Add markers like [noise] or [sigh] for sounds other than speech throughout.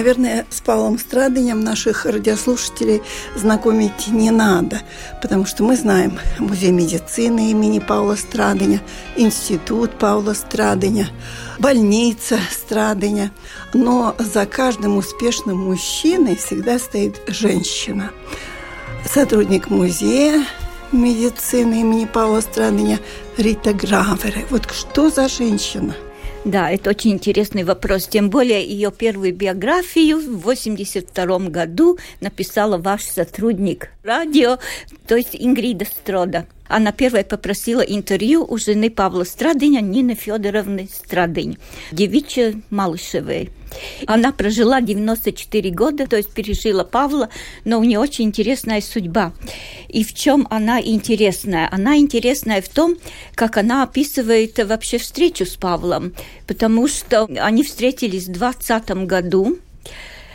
Наверное, с Павлом Страдынем наших радиослушателей знакомить не надо, потому что мы знаем Музей медицины имени Павла Страдыня, Институт Павла Страдыня, больница Страдыня. Но за каждым успешным мужчиной всегда стоит женщина. Сотрудник музея медицины имени Павла Страдыня Рита Гравере. Вот что за женщина – да, это очень интересный вопрос. Тем более ее первую биографию в 1982 году написала ваш сотрудник радио, то есть Ингрида Строда. Она первая попросила интервью у жены Павла Страдыня, Нины Федоровны Страдынь, девичья Малышевой. Она прожила 94 года, то есть пережила Павла, но у нее очень интересная судьба. И в чем она интересная? Она интересная в том, как она описывает вообще встречу с Павлом, потому что они встретились в 20 году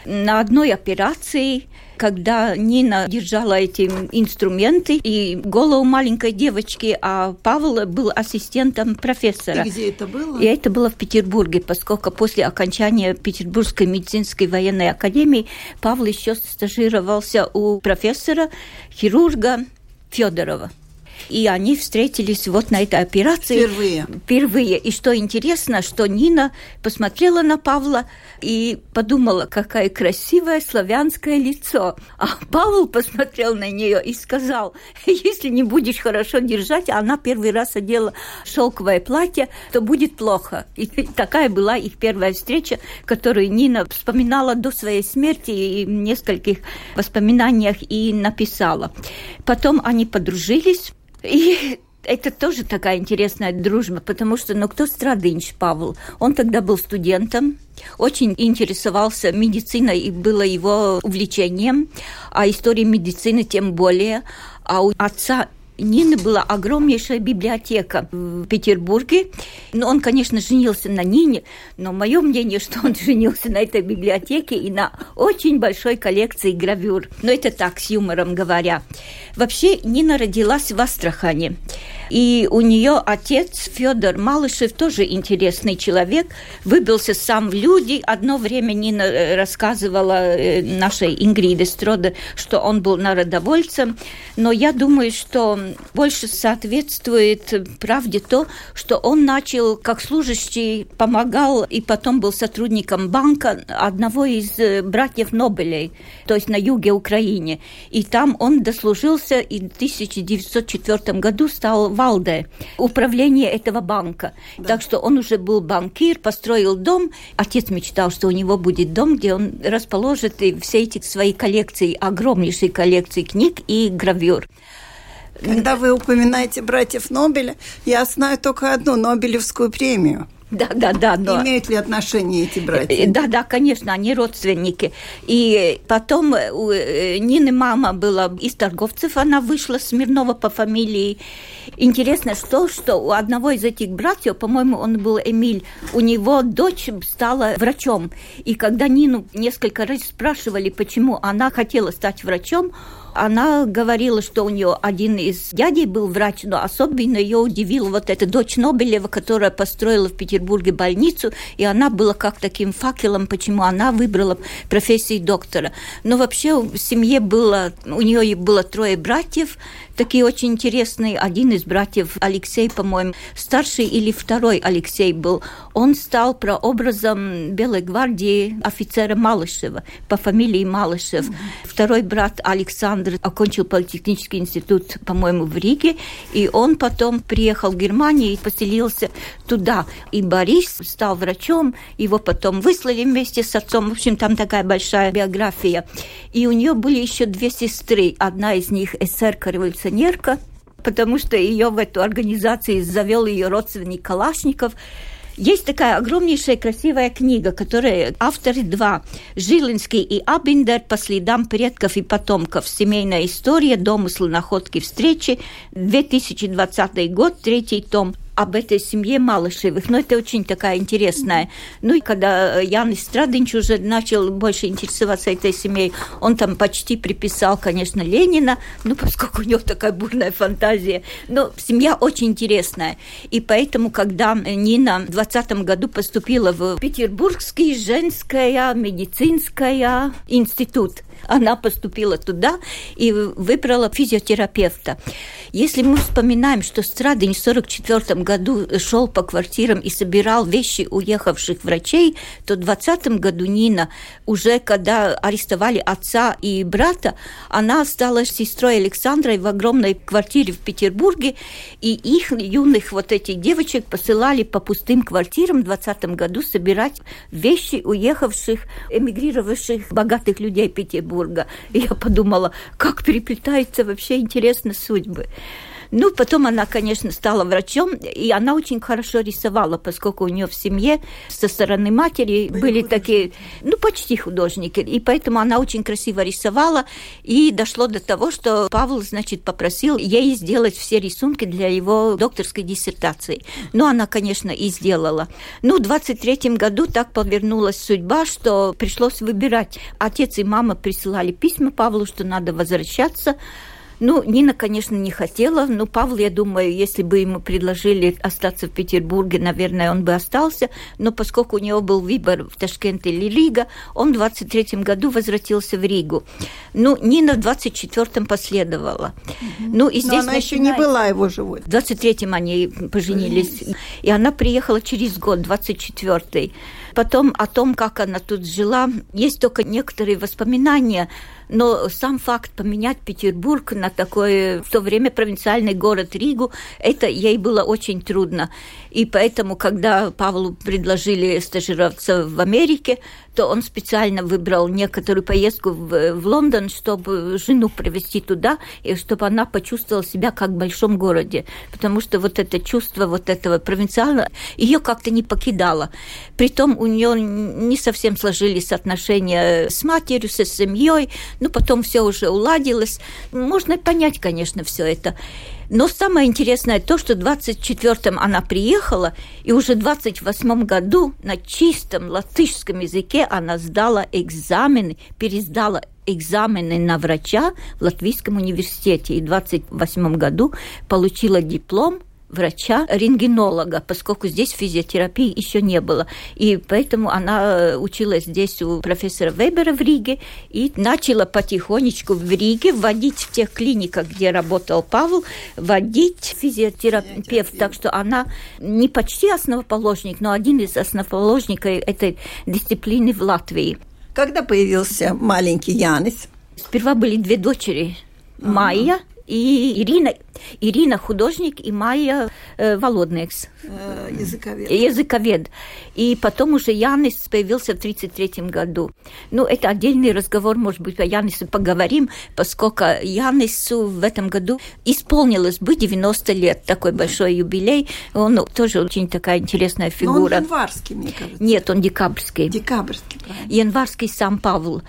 на одной операции – когда Нина держала эти инструменты и голову маленькой девочки, а Павел был ассистентом профессора. И где это было? И это было в Петербурге, поскольку после окончания Петербургской медицинской военной академии Павел еще стажировался у профессора, хирурга Федорова. И они встретились вот на этой операции. Впервые. Впервые. И что интересно, что Нина посмотрела на Павла и подумала, какое красивое славянское лицо. А Павел посмотрел на нее и сказал, если не будешь хорошо держать, а она первый раз одела шелковое платье, то будет плохо. И такая была их первая встреча, которую Нина вспоминала до своей смерти и в нескольких воспоминаниях и написала. Потом они подружились, и это тоже такая интересная дружба, потому что, ну, кто Страдынч Павел? Он тогда был студентом, очень интересовался медициной, и было его увлечением, а история медицины тем более. А у отца Нины была огромнейшая библиотека в Петербурге. Но он, конечно, женился на Нине, но мое мнение, что он женился на этой библиотеке и на очень большой коллекции гравюр. Но это так, с юмором говоря. Вообще, Нина родилась в Астрахане. И у нее отец Федор Малышев тоже интересный человек, выбился сам в люди. Одно время Нина э, рассказывала э, нашей Ингриде Строде, что он был народовольцем, но я думаю, что больше соответствует правде то, что он начал как служащий, помогал и потом был сотрудником банка одного из э, братьев Нобелей, то есть на юге Украины. И там он дослужился и в 1904 году стал Валде, управление этого банка. Да. Так что он уже был банкир, построил дом. Отец мечтал, что у него будет дом, где он расположит все эти свои коллекции, огромнейшие коллекции книг и гравюр. Когда вы упоминаете братьев Нобеля, я знаю только одну Нобелевскую премию. Да, да, да. Но... Имеют ли отношение эти братья? Да, да, конечно, они родственники. И потом у э, Нины мама была из торговцев, она вышла Смирнова по фамилии. Интересно, что, что у одного из этих братьев, по-моему, он был Эмиль, у него дочь стала врачом. И когда Нину несколько раз спрашивали, почему она хотела стать врачом, она говорила, что у нее один из дядей был врач, но особенно ее удивила вот эта дочь Нобелева, которая построила в Петербурге больницу, и она была как таким факелом, почему она выбрала профессию доктора. Но вообще в семье было, у нее было трое братьев, такие очень интересные. Один из братьев, Алексей, по-моему, старший или второй Алексей был, он стал прообразом Белой гвардии офицера Малышева по фамилии Малышев. Mm-hmm. Второй брат Александр окончил политехнический институт, по-моему, в Риге, и он потом приехал в Германию и поселился туда. И Борис стал врачом, его потом выслали вместе с отцом. В общем, там такая большая биография. И у нее были еще две сестры. Одна из них эсерка-революционерка, потому что ее в эту организацию завел ее родственник Калашников. Есть такая огромнейшая красивая книга, которая авторы два. Жилинский и Абиндер по следам предков и потомков. Семейная история, домыслы, находки, встречи. 2020 год, третий том об этой семье Малышевых. Но это очень такая интересная. Ну и когда Ян Страдынч уже начал больше интересоваться этой семьей, он там почти приписал, конечно, Ленина, ну, поскольку у него такая бурная фантазия. Но семья очень интересная. И поэтому, когда Нина в 20 году поступила в Петербургский женская медицинская институт, она поступила туда и выбрала физиотерапевта. Если мы вспоминаем, что Страдень в 1944 году шел по квартирам и собирал вещи уехавших врачей, то в 20 году Нина, уже когда арестовали отца и брата, она осталась сестрой Александрой в огромной квартире в Петербурге, и их юных вот этих девочек посылали по пустым квартирам в 20 году собирать вещи уехавших, эмигрировавших богатых людей Петербурга. Петербурга. И я подумала, как переплетаются вообще интересно судьбы. Ну, потом она, конечно, стала врачом, и она очень хорошо рисовала, поскольку у нее в семье со стороны матери были, были такие, ну, почти художники, и поэтому она очень красиво рисовала, и дошло до того, что Павел, значит, попросил ей сделать все рисунки для его докторской диссертации. Ну, она, конечно, и сделала. Ну, в 23 году так повернулась судьба, что пришлось выбирать. Отец и мама присылали письма Павлу, что надо возвращаться, ну, Нина, конечно, не хотела, но Павел, я думаю, если бы ему предложили остаться в Петербурге, наверное, он бы остался, но поскольку у него был выбор в Ташкент или Рига, он в 23 году возвратился в Ригу. Ну, Нина в 24-м последовала. Угу. Ну, и здесь но она еще не была его живой. В 23-м они поженились, поженились. и она приехала через год, 24-й. Потом о том, как она тут жила, есть только некоторые воспоминания, но сам факт поменять Петербург на такой в то время провинциальный город Ригу, это ей было очень трудно. И поэтому, когда Павлу предложили стажироваться в Америке, то он специально выбрал некоторую поездку в, в Лондон, чтобы жену привезти туда, и чтобы она почувствовала себя как в большом городе. Потому что вот это чувство вот этого провинциального ее как-то не покидало. Притом у нее не совсем сложились отношения с матерью, со семьей, ну потом все уже уладилось. Можно понять, конечно, все это. Но самое интересное то, что в 24-м она приехала, и уже в 28 году на чистом латышском языке она сдала экзамены, пересдала экзамены на врача в Латвийском университете. И в 28 году получила диплом врача-рентгенолога, поскольку здесь физиотерапии еще не было. И поэтому она э, училась здесь у профессора Вебера в Риге и начала потихонечку в Риге вводить в тех клиниках, где работал Павел, вводить физиотерапевт. Так что она не почти основоположник, но один из основоположников этой дисциплины в Латвии. Когда появился маленький Янис? Сперва были две дочери. Майя и Ирина, Ирина художник и Майя э, Володникс. Э, языковед. Языковед. И потом уже Янис появился в 1933 году. Ну, это отдельный разговор, может быть, о Янисе поговорим, поскольку Янису в этом году исполнилось бы 90 лет, такой большой юбилей. Он тоже очень такая интересная фигура. Но он январский, мне кажется. Нет, он декабрьский. Декабрьский, правильно. Январский сам Павел.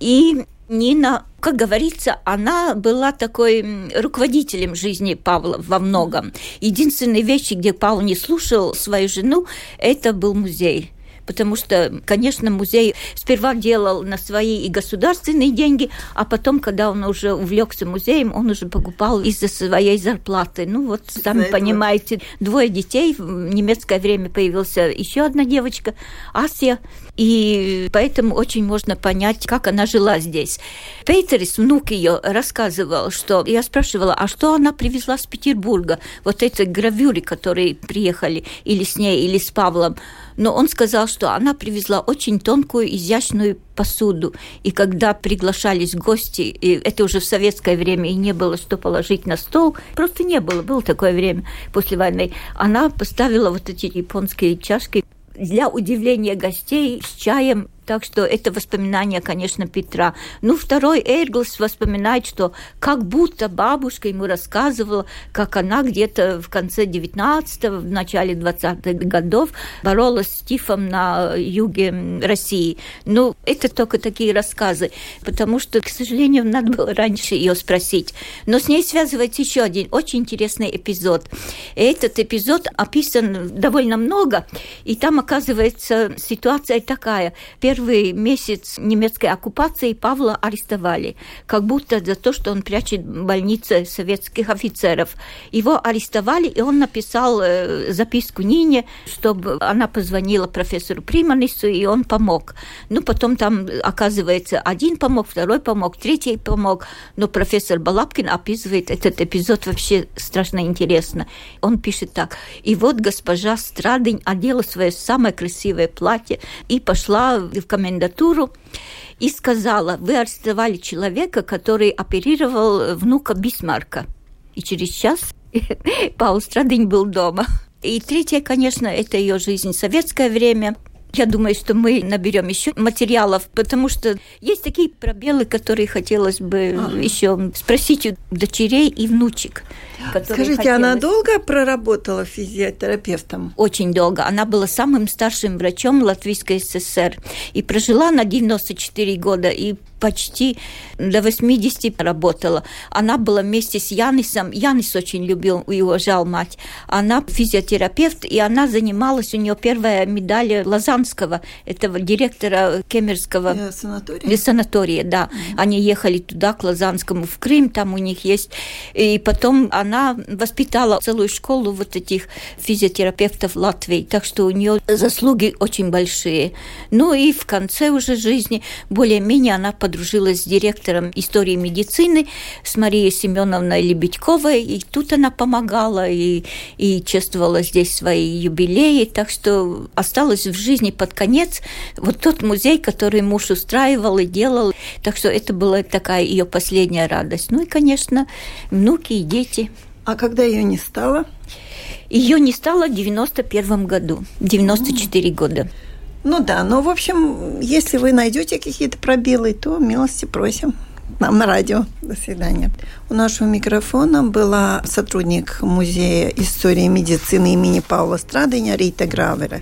И Нина, как говорится, она была такой руководителем жизни Павла во многом. Единственные вещи, где Павел не слушал свою жену, это был музей потому что, конечно, музей сперва делал на свои и государственные деньги, а потом, когда он уже увлекся музеем, он уже покупал из-за своей зарплаты. Ну вот, сами этого... понимаете, двое детей, в немецкое время появился еще одна девочка, Асия, и поэтому очень можно понять, как она жила здесь. Пейтерис, внук ее, рассказывал, что я спрашивала, а что она привезла с Петербурга? Вот эти гравюры, которые приехали или с ней, или с Павлом но он сказал, что она привезла очень тонкую, изящную посуду. И когда приглашались гости, и это уже в советское время, и не было что положить на стол, просто не было, было такое время после войны, она поставила вот эти японские чашки для удивления гостей с чаем Так что это воспоминание, конечно, Петра. Ну, второй Эрглс воспоминает, что как будто бабушка ему рассказывала, как она где-то в конце 19-го, в начале 20-х годов боролась с тифом на юге России. Ну, это только такие рассказы, потому что, к сожалению, надо было раньше ее спросить. Но с ней связывается еще один очень интересный эпизод. Этот эпизод описан довольно много, и там оказывается ситуация такая. Первый месяц немецкой оккупации Павла арестовали, как будто за то, что он прячет в больнице советских офицеров. Его арестовали, и он написал э, записку Нине, чтобы она позвонила профессору Приманису, и он помог. Ну, потом там, оказывается, один помог, второй помог, третий помог. Но профессор Балапкин описывает этот эпизод вообще страшно интересно. Он пишет так. «И вот госпожа Страдень одела свое самое красивое платье и пошла в комендатуру и сказала, вы арестовали человека, который оперировал внука Бисмарка. И через час [laughs] Паул Страдынь был дома. И третье, конечно, это ее жизнь. Советское время. Я думаю, что мы наберем еще материалов, потому что есть такие пробелы, которые хотелось бы ага. еще спросить у дочерей и внучек. Скажите, хотелось... она долго проработала физиотерапевтом? Очень долго. Она была самым старшим врачом Латвийской ССР и прожила на 94 года и почти до 80 работала. Она была вместе с Янисом. Янис очень любил и уважал мать. Она физиотерапевт, и она занималась, у нее первая медаль Лазанского, этого директора Кемерского э, санатория. санатория, да. Mm-hmm. Они ехали туда, к Лазанскому, в Крым, там у них есть. И потом она она воспитала целую школу вот этих физиотерапевтов Латвии, так что у нее заслуги очень большие. Ну и в конце уже жизни более-менее она подружилась с директором истории медицины, с Марией Семеновной Лебедьковой, и тут она помогала и, и чествовала здесь свои юбилеи, так что осталась в жизни под конец вот тот музей, который муж устраивал и делал, так что это была такая ее последняя радость. Ну и, конечно, внуки и дети. А когда ее не стало? Ее не стало в 91 году, 94 mm. года. Ну да, но в общем, если вы найдете какие-то пробелы, то милости просим нам на радио. До свидания. У нашего микрофона была сотрудник Музея истории медицины имени Паула Страдыня Рита Гравера.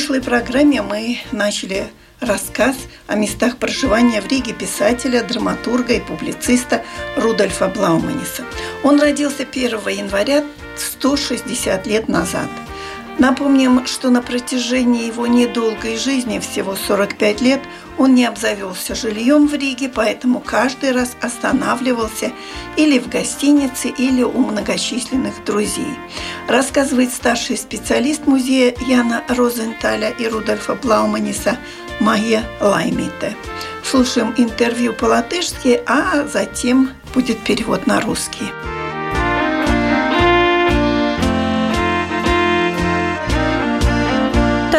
Прошлой программе мы начали рассказ о местах проживания в Риге писателя, драматурга и публициста Рудольфа Блауманиса. Он родился 1 января 160 лет назад – Напомним, что на протяжении его недолгой жизни, всего 45 лет, он не обзавелся жильем в Риге, поэтому каждый раз останавливался или в гостинице, или у многочисленных друзей. Рассказывает старший специалист музея Яна Розенталя и Рудольфа Блауманиса Майя Лаймите. Слушаем интервью по-латышски, а затем будет перевод на русский.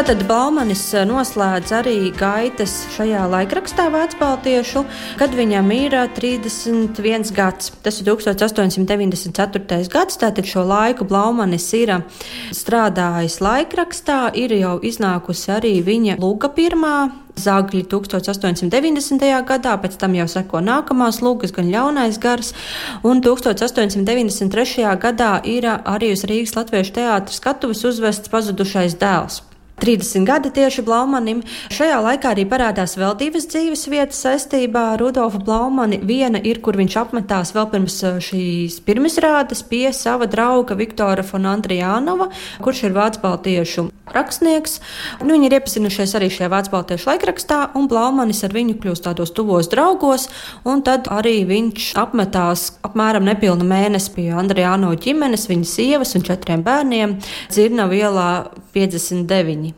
Tātad Baumanis eh, noslēdz arī gaitas šajā laikrakstā Vācu-Baltiešu, kad viņam ir 31 eh, gads. Tas ir 1894. gads, tātad šo laiku Blaumanis ir eh, strādājis laikrakstā, ir jau iznākusi arī viņa Lūga pirmā Zagļi 1890. gadā, pēc tam jau seko nākamās lūgas, gan ļaunais gars, un 1893. gadā ir arī uz Rīgas Latviešu teātras skatuves uzvests pazudušais dēls. 30 gadi tieši Blaumanim. Šajā laikā arī parādās vēl divas dzīves vietas saistībā ar Rudolfu Blaumani. Viena ir, kur viņš apmetās vēl pirms uh, šīs pirmizrādes pie sava drauga Viktora von Andrijānova, kurš ir vācu baltiešu rakstnieks. Nu, viņi ir iepazinušies arī šajā vācu baltiešu laikrakstā, un Blaumanis ar viņu kļūst tādos tuvos draugos, un tad arī viņš apmetās apmēram nepilnu mēnesi pie Andrijāno ģimenes, viņa sievas un četriem bērniem Dzirnavu ielā 59.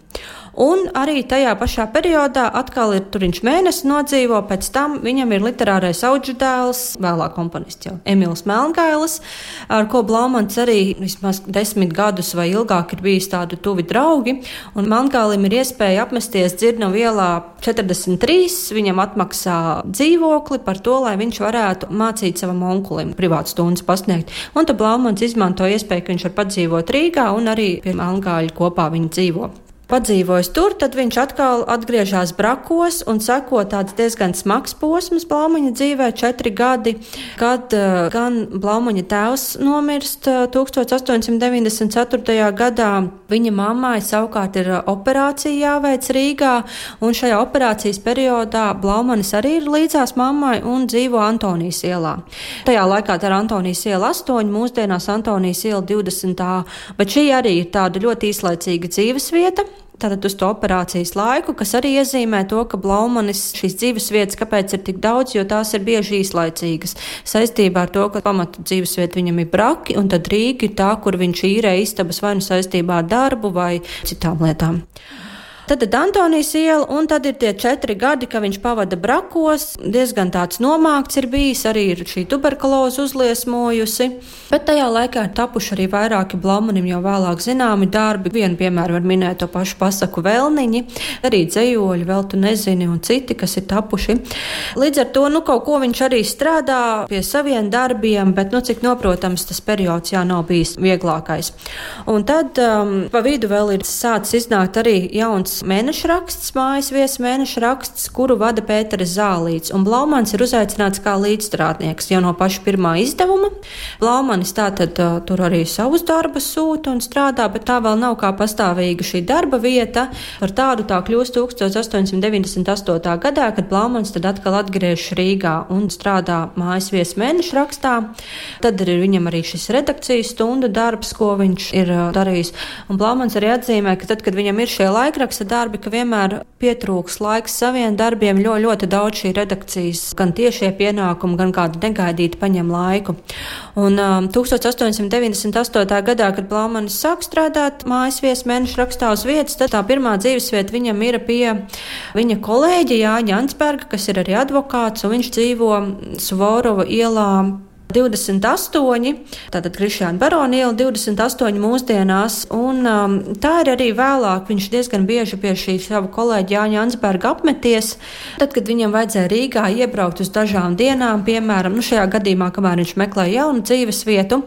Un arī tajā pašā periodā atkal ir tur viņš mēnesi nodzīvo, pēc tam viņam ir literārais auģu dēls, vēlāk komponists jau Emīls Melngailis, ar ko Blaumans arī vismaz desmit gadus vai ilgāk ir bijis tādi tuvi draugi. Un Melngailim ir iespēja apmesties Dzirnavu ielā 43, viņam atmaksā dzīvokli par to, lai viņš varētu mācīt savam onkulim privātu stundas pasniegt. Un tad Blaumans izmanto iespēju, ka viņš var padzīvot Rīgā un arī pie Melngāļa kopā viņi dzīvo padzīvojis tur, tad viņš atkal atgriežas brakos un seko tāds diezgan smags posms Blaumaņa dzīvē - četri gadi, kad uh, gan Blaumaņa tēvs nomirst uh, 1894. gadā. Viņa mammai savukārt ir uh, operācija jāveic Rīgā, un šajā operācijas periodā Blaumanis arī ir līdzās mammai un dzīvo Antonijas ielā. Tajā laikā tā ir Antonijas iela 8, mūsdienās Antonijas iela 20. Bet šī arī ir tāda ļoti īslaicīga dzīves vieta tātad uz to operācijas laiku, kas arī iezīmē to, ka Blaumanis šīs dzīves vietas, kāpēc ir tik daudz, jo tās ir bieži īslaicīgas. Saistībā ar to, ka pamatu dzīves vieta viņam ir braki, un tad Rīga ir tā, kur viņš īrē istabas vai nu saistībā ar darbu vai citām lietām. Tad ir Antonijas iela, un tad ir tie četri gadi, ka viņš pavada brakos. Diezgan tāds nomākts ir bijis, arī ir šī tuberkuloze uzliesmojusi. Bet tajā laikā ir tapuši arī vairāki Blaumanim jau vēlāk zināmi darbi. Vienu piemēru var minēt to pašu pasaku vēlniņi, arī dzējoļi, vēl tu nezini, un citi, kas ir tapuši. Līdz ar to, nu, kaut ko viņš arī strādā pie saviem darbiem, bet, nu, cik noprotams, tas periods jā nav bijis vieglākais. Un tad um, pa vidu vēl ir sācis iznākt arī jauns mēneša raksts, mājas viesu mēneša raksts, kuru vada Pēteris Zālīts. Un Blaumans ir uzaicināts kā līdzstrādnieks jau no paša pirmā izdevuma. Blaumanis tātad tur arī savus darbus sūta un strādā, bet tā vēl nav kā pastāvīga šī darba vieta. Par tādu tā kļūst 1898. gadā, kad Blaumans tad atkal atgriežas Rīgā un strādā mājas viesu mēneša rakstā. Tad ir viņam arī šis redakcijas stunda darbs, ko viņš ir darījis. Un Blaumans arī atzīmē, ka tad, kad viņam ir šie laikraksti, raksta darbi, ka vienmēr pietrūks laiks saviem darbiem, jo ļoti daudz šī redakcijas, gan tiešie pienākumi, gan kādi negaidīti paņem laiku. Un um, 1898. gadā, kad Blaumanis sāk strādāt mājas viesu mēnešu rakstā uz vietas, tad tā pirmā dzīvesvieta viņam ir pie viņa kolēģa Jāņa Ansberga, kas ir arī advokāts, un viņš dzīvo Svorova ielā 28, tātad Krišāna Barona iela 28 mūsdienās, un um, tā ir arī vēlāk. Viņš diezgan bieži pie šī sava kolēģa Jāņa Ansberga apmeties, tad, kad viņam vajadzēja Rīgā iebraukt uz dažām dienām, piemēram, nu šajā gadījumā, kamēr viņš meklēja jaunu dzīves vietu.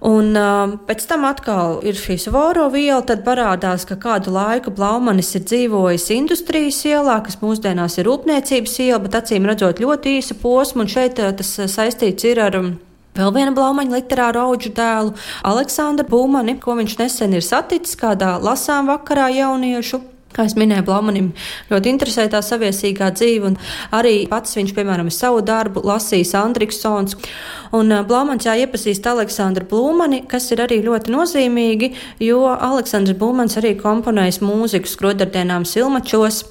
Un uh, pēc tam atkal ir šī svoro viela, tad parādās, ka kādu laiku Blaumanis ir dzīvojis industrijas ielā, kas mūsdienās ir rūpniecības iela, bet acīm redzot ļoti īsu posmu, un šeit uh, tas saistīts ir ar. Um, Vēl viena blaumaņa literāra auģu dēlu, Aleksandru Būmani, ko viņš nesen ir saticis kādā lasām vakarā jauniešu Kā es minēju, Blaumanim ļoti interesē tā saviesīgā dzīve, un arī pats viņš, piemēram, savu darbu lasījis Andriksons. Un Blaumans jā iepazīst Aleksandru Blūmani, kas ir arī ļoti nozīmīgi, jo Aleksandrs Blūmans arī komponējis mūziku skrodardienām Silmačos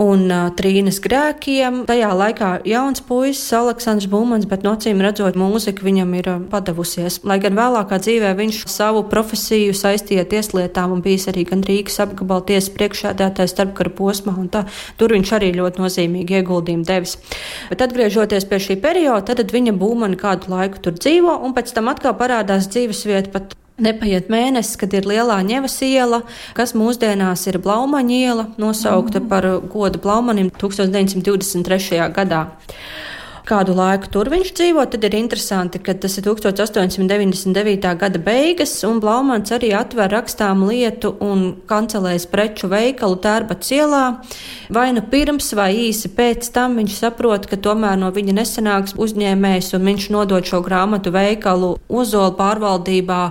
un uh, trīnes grēkiem. Tajā laikā jauns puisis, Aleksandrs Būmans, bet nocīm redzot, mūzika viņam ir uh, padavusies. Lai gan vēlākā dzīvē viņš savu profesiju saistīja tieslietām un bijis arī gan Rīgas apgabala tiesas priekšādātājs starpkara posmā, un tā, tur viņš arī ļoti nozīmīgi ieguldījumu devis. Bet atgriežoties pie šī perioda, tad viņa Būmani kādu laiku tur dzīvo, un pēc tam atkal parādās dzīvesvieta pat Nepaiet mēnesis, kad ir lielā ņevas iela, kas mūsdienās ir Blaumaņa iela, nosaukta par godu Blaumanim 1923. gadā kādu laiku tur viņš dzīvo. Tad ir interesanti, ka tas ir 1899. gada beigas, un Blaumans arī atver rakstām lietu un kancelēs preču veikalu Tērbats ielā. Vai nu pirms vai īsi pēc tam viņš saprot, ka tomēr no viņa nesanāks uzņēmējs, un viņš nodod šo grāmatu veikalu Ozola pārvaldībā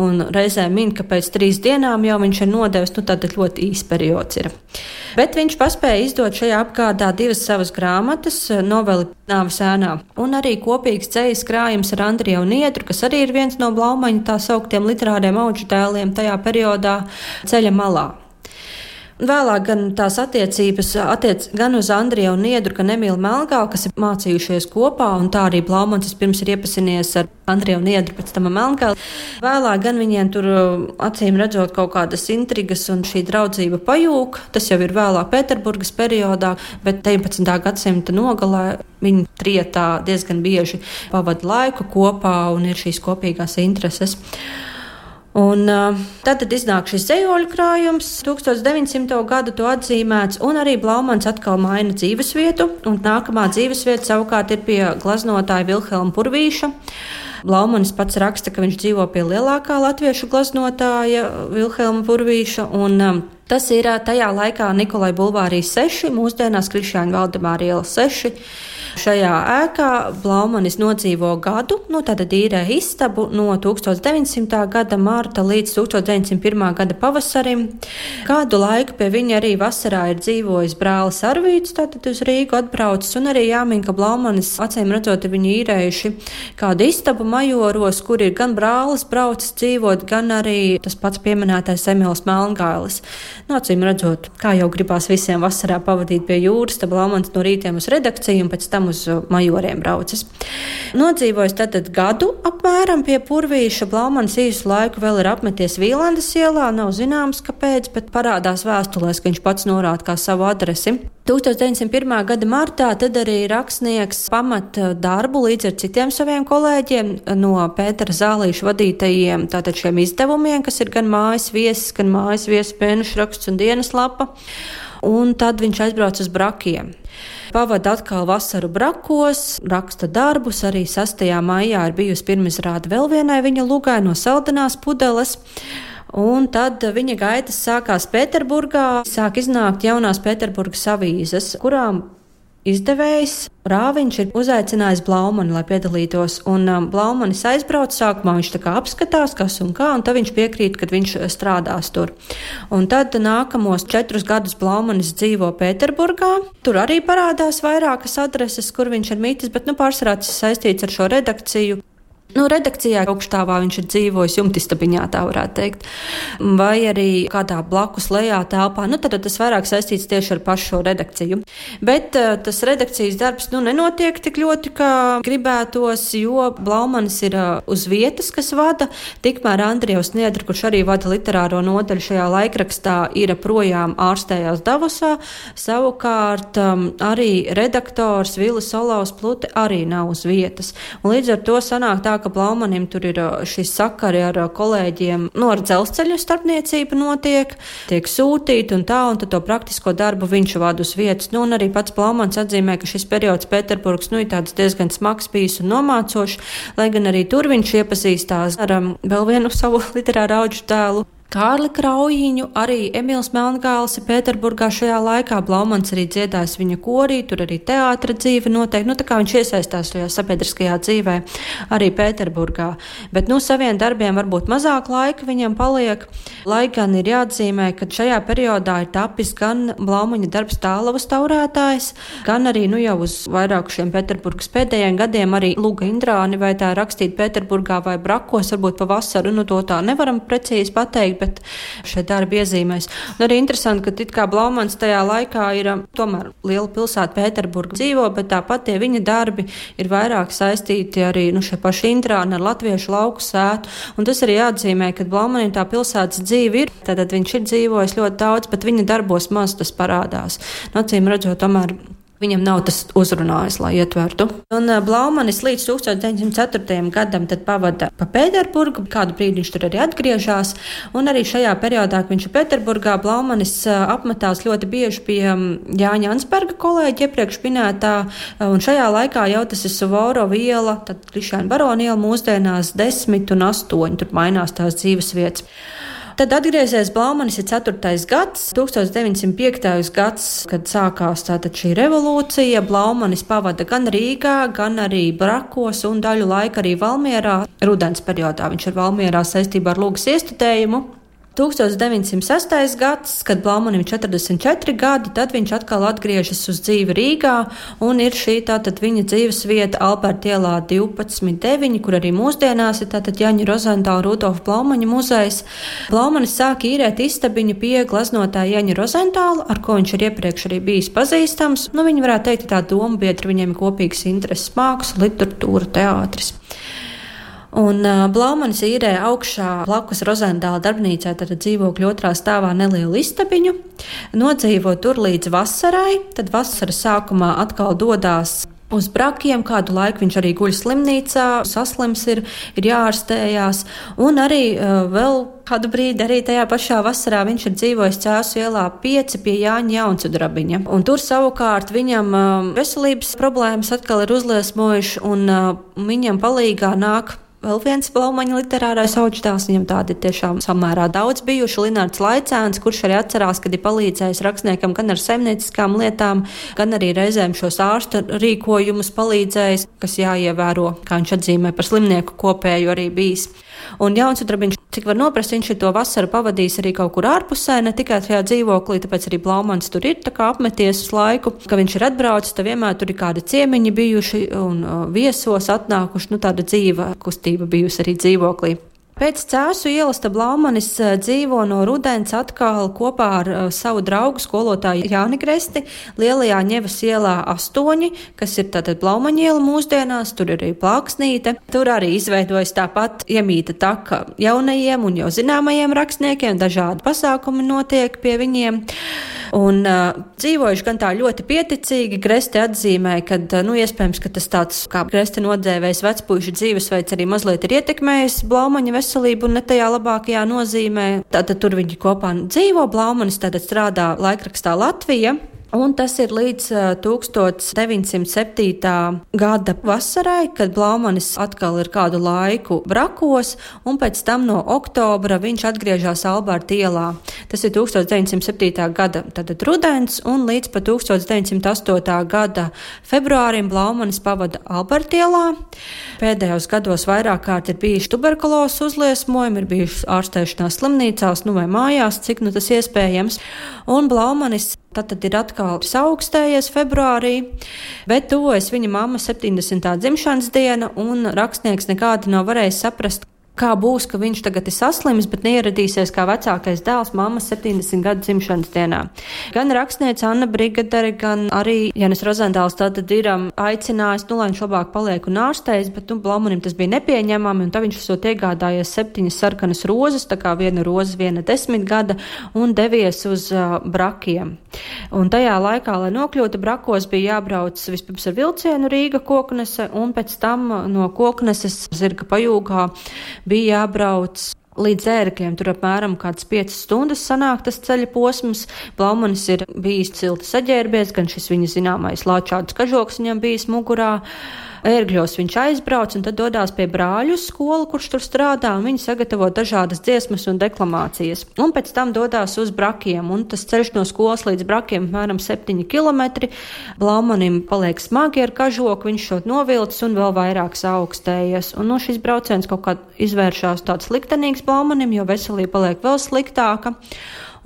un reizē min, ka pēc trīs dienām jau viņš ir nodevis, nu tad ļoti īs periods ir. Bet viņš paspēja izdot šajā apgādā divas savas grāmatas, noveli Nāves ēnā, un arī kopīgs ceļš krājums ar Andriju Niedru, kas arī ir viens no Blaumaņa tā sauktiem literāriem auģu tēliem tajā periodā ceļa malā. Vēlāk gan tās attiecības attiec gan uz Andriju un Niedru, gan Emīlu Melngālu, kas ir mācījušies kopā, un tā arī Blaumans pirms ir iepazinies ar Andriju un Niedru, pēc tam Melngālu. Vēlāk gan viņiem tur acīm redzot kaut kādas intrigas un šī draudzība pajūg. Tas jau ir vēlāk Pēterburgas periodā, bet 19. gadsimta nogalē viņi trietā diezgan bieži pavada laiku kopā un ir šīs kopīgās intereses. Un, uh, tad, tad iznāk šis zemoļu krājums, 1900. gadu to atzīmēts, un arī Blaumans atkal maina dzīvesvietu. Nākamā dzīvesvieta savukārt ir pie gleznotāja Vilhelma Purvīša. Blaumanis pats raksta, ka viņš dzīvo pie lielākā latviešu gleznotāja Vilhelma Purvīša. Un, um, tas ir tajā laikā Nikolai Bulvārī 6, mūsdienās Krišāņa Valdemāra iela 6. Šajā ēkā Blaumanis nodzīvo gadu, nu tātad īrē istabu no 1900. gada mārta līdz 1901. gada pavasarim. Kādu laiku pie viņa arī vasarā ir dzīvojis brālis Arvīts, tātad uz Rīgu atbraucis, un arī jāmin, ka Blaumanis acīm redzot, viņi īrējuši kādu istabu majoros, kur ir gan brālis braucis dzīvot, gan arī tas pats pieminētais Emīls Melngailis. Nu, acīm redzot, kā jau gribās visiem vasarā pavadīt pie jūras, tad Blaumans no rītiem uz redakciju un pēc tam uz uh, majoriem braucis. Nodzīvojis tātad gadu apmēram pie Purvīša. Blaumans īsu laiku vēl ir apmeties Vīlandes ielā, nav zināms, kāpēc, bet parādās vēstulēs, ka viņš pats norāda kā savu adresi. 1901. gada martā tad arī rakstnieks pamata darbu līdz ar citiem saviem kolēģiem no Pētera Zālīša vadītajiem tātad šiem izdevumiem, kas ir gan mājas viesis, gan mājas viesis mēnešu raksts un dienas lapa. Un tad viņš aizbrauca uz brakiem. Pavada atkal vasaru brakos, raksta darbus. Arī 6. maijā ir bijusi pirmizrāde vēl vienai viņa lugai no Saldenās pudeles. Un tad viņa gaitas sākās Pēterburgā, sāk iznākt jaunās Pēterburgas avīzes, kurām izdevējs Rāviņš ir uzaicinājis Blaumani, lai piedalītos, un um, Blaumanis aizbrauc, sākumā viņš tā kā apskatās, kas un kā, un tad viņš piekrīt, ka viņš strādās tur. Un tad nākamos četrus gadus Blaumanis dzīvo Pēterburgā, tur arī parādās vairākas adreses, kur viņš ir mītis, bet nu pārsvarā tas saistīts ar šo redakciju. Nu, redakcijā augstāvā viņš ir dzīvojis jumtistabiņā, tā varētu teikt. Vai arī kādā blakus lejā telpā. Nu, tad tas vairāk saistīts tieši ar pašu redakciju. Bet uh, tas redakcijas darbs nu, nenotiek tik ļoti, kā gribētos, jo Blaumanis ir uh, uz vietas, kas vada. Tikmēr Andrievs Niedra, kurš arī vada literāro nodaļu šajā laikrakstā, ir projām ārstējās Davosā. Savukārt um, arī redaktors Vilis Olaus Plute arī nav uz vietas. Un līdz ar to sanāk tā, ka Blaumanim tur ir šis sakari ar kolēģiem, nu, ar dzelzceļu starpniecība notiek, tiek sūtīta un tā, un tad to praktisko darbu viņš vada uz vietas. Nu, un arī pats Blaumans atzīmē, ka šis periods Pēterburgas, nu, ir tāds diezgan smags bijis un nomācošs, lai gan arī tur viņš iepazīstās ar um, vēl vienu savu [laughs] literāru auģu tēlu. Kārli Kraujiņu, arī Emīls Melngāls ir Pēterburgā šajā laikā. Blaumans arī dziedājis viņa korī, tur arī teātra dzīve noteikti. Nu, tā kā viņš iesaistās šajā sabiedriskajā dzīvē arī Pēterburgā. Bet, nu, saviem darbiem varbūt mazāk laika viņam paliek. Lai gan ir jāatzīmē, ka šajā periodā ir tapis gan Blaumaņa darbs tālavas taurētājs, gan arī, nu, jau uz vairāku šiem Pēterburgas pēdējiem gadiem arī Luga Indrāni vai tā rakstīt Pēterburgā vai Brakos, varbūt pa vasaru, nu, to tā nevaram precīzi pateikt bet šie darbi iezīmēs. Un arī interesanti, ka it kā Blaumans tajā laikā ir um, tomēr liela pilsēta Pēterburga dzīvo, bet tāpat tie viņa darbi ir vairāk saistīti arī nu, šie paši intrāni ar latviešu lauku sētu. Un tas arī jāatzīmē, ka Blaumanim tā pilsētas dzīve ir, tātad viņš ir dzīvojis ļoti daudz, bet viņa darbos maz tas parādās. Nocīm redzot, tomēr Viņam nav tas uzrunājis, lai ietvertu. Un uh, Blaumanis līdz 1904. gadam pavada pa Pēterburgu, kādu brīdi viņš tur arī atgriežas. Un arī šajā periodā, kad viņš ir Pēterburgā, Blaumanis uh, apmetās ļoti bieži pie um, Jāņa Ansberga kolēģa iepriekš minētā. Uh, un šajā laikā jau tas ir Suvorova iela, tad Krišāna Barona iela mūsdienās desmit un astoņi, tur mainās tās dzīves vietas. Tad atgriezies Blaumanis ir 4. gads, 1905. gads, kad sākās šī revolūcija. Blaumanis pavada gan Rīgā, gan arī Brakos un daļu laika arī Valmierā. Rudens periodā viņš ir Valmierā saistībā ar lūgas iestudējumu. 1906. gads, kad Blaumanim ir 44 gadi, tad viņš atkal atgriežas uz dzīvi Rīgā, un ir šī tātad viņa dzīves vieta Alberta ielā 12.9, kur arī mūsdienās ir tātad Jaņa Rozentāla Rudolfa Blaumaņa muzejs. Blaumanis sāk īrēt istabiņu pie glaznotāja Jaņa Rozentāla, ar ko viņš ir iepriekš arī bijis pazīstams. Nu, viņi varētu teikt, tā doma biedra viņiem ir kopīgs intereses māksla, literatūra, teātris. Un uh, Blaumanis īrē augšā blakus Rozendāla darbnīcā, tad dzīvokļu otrā stāvā nelielu istabiņu, nodzīvo tur līdz vasarai, tad vasaras sākumā atkal dodās uz brakiem. Kādu laiku viņš arī guļ slimnīcā, saslims ir, ir jāārstējās. Un arī uh, vēl kādu brīdi, arī tajā pašā vasarā, viņš ir dzīvojis Cēlus ielā 5 pie Jāņa Jaunsudrabiņa. Un tur savukārt viņam veselības problēmas atkal ir uzliesmojuši, un viņam palīgā nāk Vēl viens Blaumaņa literārais augstdāls, viņam tādi tiešām samērā daudz bijuši. Linārds Laicēns, kurš arī atcerās, kad ir palīdzējis rakstniekam gan ar saimnieciskām lietām, gan arī reizēm šos ārsta rīkojumus palīdzējis, kas jāievēro, kā viņš atzīmē par slimnieku kopēju arī bijis. Un Jaunsudrabiņš, cik var noprast, viņš ir to vasaru pavadījis arī kaut kur ārpusē, ne tikai tajā dzīvoklī, tāpēc arī Blaumans tur ir apmeties uz laiku, ka viņš ir atbraucis, tad vienmēr tur ir kādi ciemiņi bijuši un uh, viesos atnākuši, nu tāda dzīva kustība bijusi arī dzīvoklī. Pēc cēsu ielas Blaumanis eh, dzīvo no rudens atkal kopā ar uh, savu draugu skolotāju Jāni Gresti Lielajā ņevas ielā astoņi, kas ir tātad Blaumaņa iela mūsdienās, tur ir arī plāksnīte. Tur arī izveidojas tāpat iemīta taka jaunajiem un jau zināmajiem rakstniekiem, dažādi pasākumi notiek pie viņiem. Un uh, dzīvojuši gan tā ļoti pieticīgi, Gresti atzīmē, ka, nu, iespējams, ka tas tāds, kā Gresti nodēvējis vecpuļu dzīvesveids arī mazliet ir ietekmējis Blaumaņa veselību un ne tajā labākajā nozīmē. Tātad tur viņi kopā dzīvo, Blaumanis tātad strādā laikrakstā Latvija. Un tas ir līdz 1907. gada vasarai, kad Blaumanis atkal ir kādu laiku brakos, un pēc tam no oktobra viņš atgriežas Alberta ielā. Tas ir 1907. gada rudens, un līdz pat 1908. gada februārim Blaumanis pavada Alberta ielā. Pēdējos gados vairāk kārt ir bijuši tuberkulozes uzliesmojumi, ir bijušas ārstēšanās slimnīcās, nu vai mājās, cik nu tas iespējams. Un Blaumanis Tad, tad ir atkal augstējies februārī, bet tuvojas viņa mammas 70. dzimšanas diena, un rakstnieks nekādi nav varējis saprast, kā būs, ka viņš tagad ir saslims, bet neieradīsies kā vecākais dēls mammas 70 gadu dzimšanas dienā. Gan rakstniece Anna Brigadere, gan arī Janis Rozendāls tātad ir aicinājis, nu, lai viņš labāk paliek un ārstējas, bet, nu, Blaumanim tas bija nepieņemami, un tā viņš esot iegādājies septiņas sarkanas rozes, tā kā viena roze, viena desmit gada, un devies uz uh, brakiem. Un tajā laikā, lai nokļūtu brakos, bija jābrauc vispirms ar vilcienu Rīga koknese, un pēc tam no kokneses zirga pajūgā bija jābrauc līdz ērkļiem. Tur apmēram kāds 5 stundas sanāk tas ceļa posms. Blaumanis ir bijis cilti saģērbies, gan šis viņa zināmais lāčāds kažoks viņam bijis mugurā ērgļos viņš aizbrauc un tad dodas pie brāļu skolu, kurš tur strādā, un viņi sagatavo dažādas dziesmas un deklamācijas. Un pēc tam dodas uz brakiem, un tas ceļš no skolas līdz brakiem apmēram 7 km. Blaumanim paliek smagi ar kažoku, viņš šo novilcis un vēl vairāk augstējies. Un no šis brauciens kaut kā izvēršās tāds liktenīgs Blaumanim, jo veselība paliek vēl sliktāka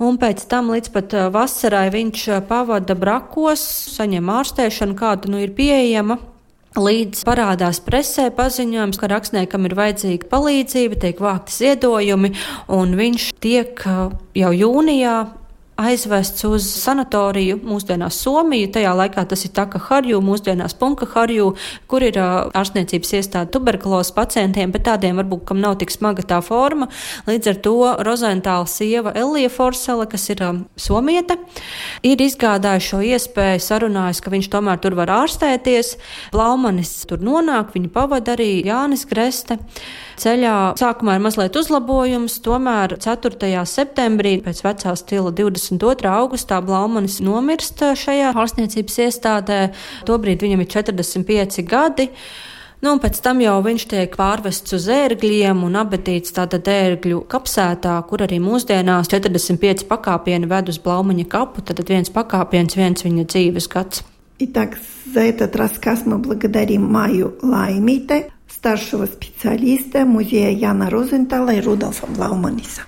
un pēc tam līdz pat vasarai viņš pavada brakos, saņem ārstēšanu, kāda nu ir pieejama. Līdz parādās presē paziņojums, ka rakstniekam ir vajadzīga palīdzība, tiek vākti ziedojumi, un viņš tiek jau jūnijā aizvests uz sanatoriju, mūsdienās Somiju, tajā laikā tas ir Taka Harju, mūsdienās Punka Harju, kur ir ārstniecības iestāde tuberkulozes pacientiem, bet tādiem varbūt, kam nav tik smaga tā forma. Līdz ar to Rozentāla sieva Elija Forsele, kas ir somieta, ir izgādājuši šo iespēju, sarunājusi, ka viņš tomēr tur var ārstēties. Blaumanis tur nonāk, viņu pavada arī Jānis Greste. Ceļā sākumā ir mazliet uzlabojums, tomēr 4. septembrī pēc vecā stila 22. augustā Blaumanis nomirst eh, šajā ārstniecības iestādē. Tobrīd viņam ir 45 gadi. Nu, pēc tam jau viņš tiek pārvests uz ērgļiem un apbedīts tāda ērgļu kapsētā, kur arī mūsdienās 45 pakāpieni ved uz Blaumaņa kapu. Tad viens pakāpiens, viens viņa dzīves gads. Итак, за этот рассказ мы благодарим Маю Лаймите, старшего специалиста музея Яна Розентала и Рудольфа Блауманиса.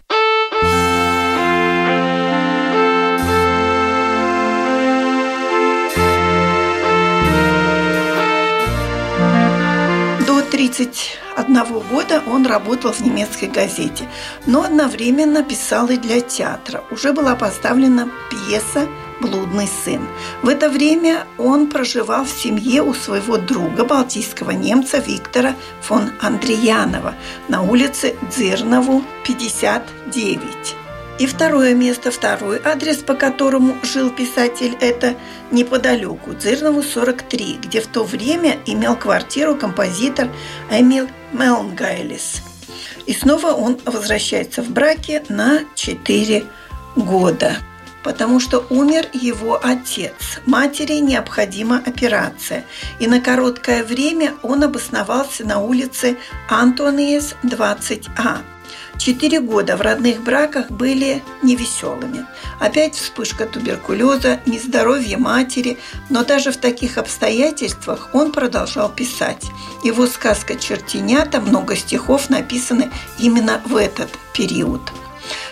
31 года он работал в немецкой газете, но одновременно писал и для театра. Уже была поставлена пьеса «Блудный сын». В это время он проживал в семье у своего друга, балтийского немца Виктора фон Андреянова на улице Дзирнову, 59. И второе место, второй адрес, по которому жил писатель, это неподалеку, Дзирнову 43, где в то время имел квартиру композитор Эмил Мелнгайлис. И снова он возвращается в браке на 4 года потому что умер его отец. Матери необходима операция. И на короткое время он обосновался на улице Антониес 20А. Четыре года в родных браках были невеселыми. Опять вспышка туберкулеза, нездоровье матери, но даже в таких обстоятельствах он продолжал писать. Его сказка «Чертенята», много стихов написаны именно в этот период.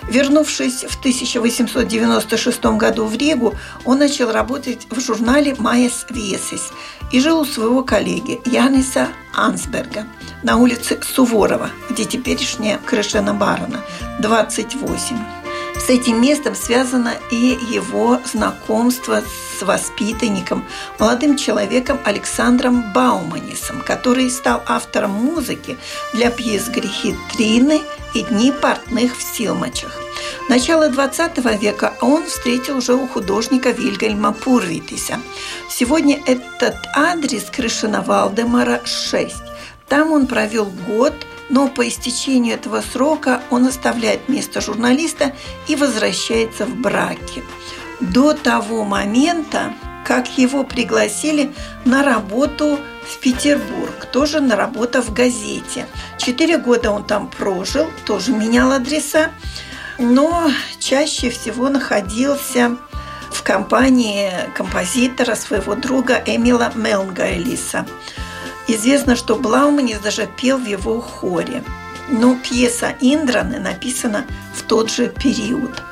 Вернувшись в 1896 году в Ригу, он начал работать в журнале «Майес Весис» и жил у своего коллеги Яниса Ансберга на улице Суворова, где теперешняя Крышена Барона, 28. С этим местом связано и его знакомство с воспитанником, молодым человеком Александром Бауманисом, который стал автором музыки для пьес «Грехи Трины» и «Дни портных в Силмачах». Начало XX века он встретил уже у художника Вильгельма Пурвитиса. Сегодня этот адрес Крышина Валдемара 6. Там он провел год – но по истечению этого срока он оставляет место журналиста и возвращается в браке. До того момента, как его пригласили на работу в Петербург, тоже на работу в газете. Четыре года он там прожил, тоже менял адреса, но чаще всего находился в компании композитора своего друга Эмила Мелнгайлиса. Известно, что Блауманис даже пел в его хоре. Но пьеса Индраны написана в тот же период –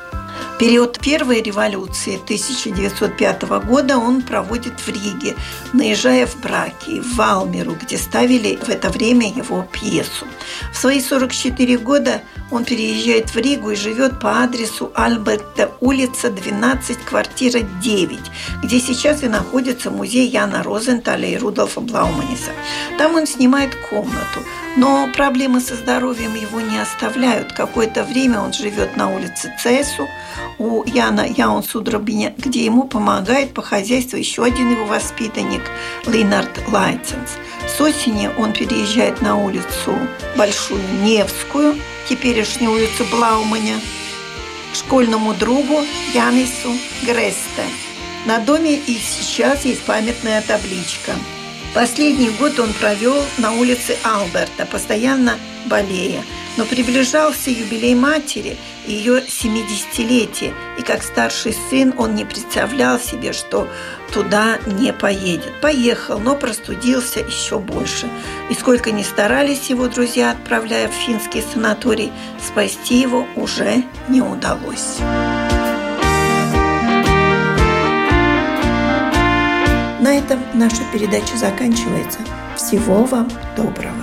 Период первой революции 1905 года он проводит в Риге, наезжая в Браки, в Валмеру, где ставили в это время его пьесу. В свои 44 года он переезжает в Ригу и живет по адресу Альберта, улица 12, квартира 9, где сейчас и находится музей Яна Розенталя и Рудольфа Блауманиса. Там он снимает комнату, но проблемы со здоровьем его не оставляют. Какое-то время он живет на улице Цесу, у Яна Яун Судробиня, где ему помогает по хозяйству еще один его воспитанник Линард Лайценс. С осени он переезжает на улицу Большую Невскую, теперешнюю улицу Блауманя, к школьному другу Янису Гресте. На доме и сейчас есть памятная табличка. Последний год он провел на улице Алберта, постоянно болея. Но приближался юбилей матери – ее 70-летие, и как старший сын он не представлял себе, что туда не поедет. Поехал, но простудился еще больше. И сколько ни старались его друзья, отправляя в финский санаторий, спасти его уже не удалось. На этом наша передача заканчивается. Всего вам доброго.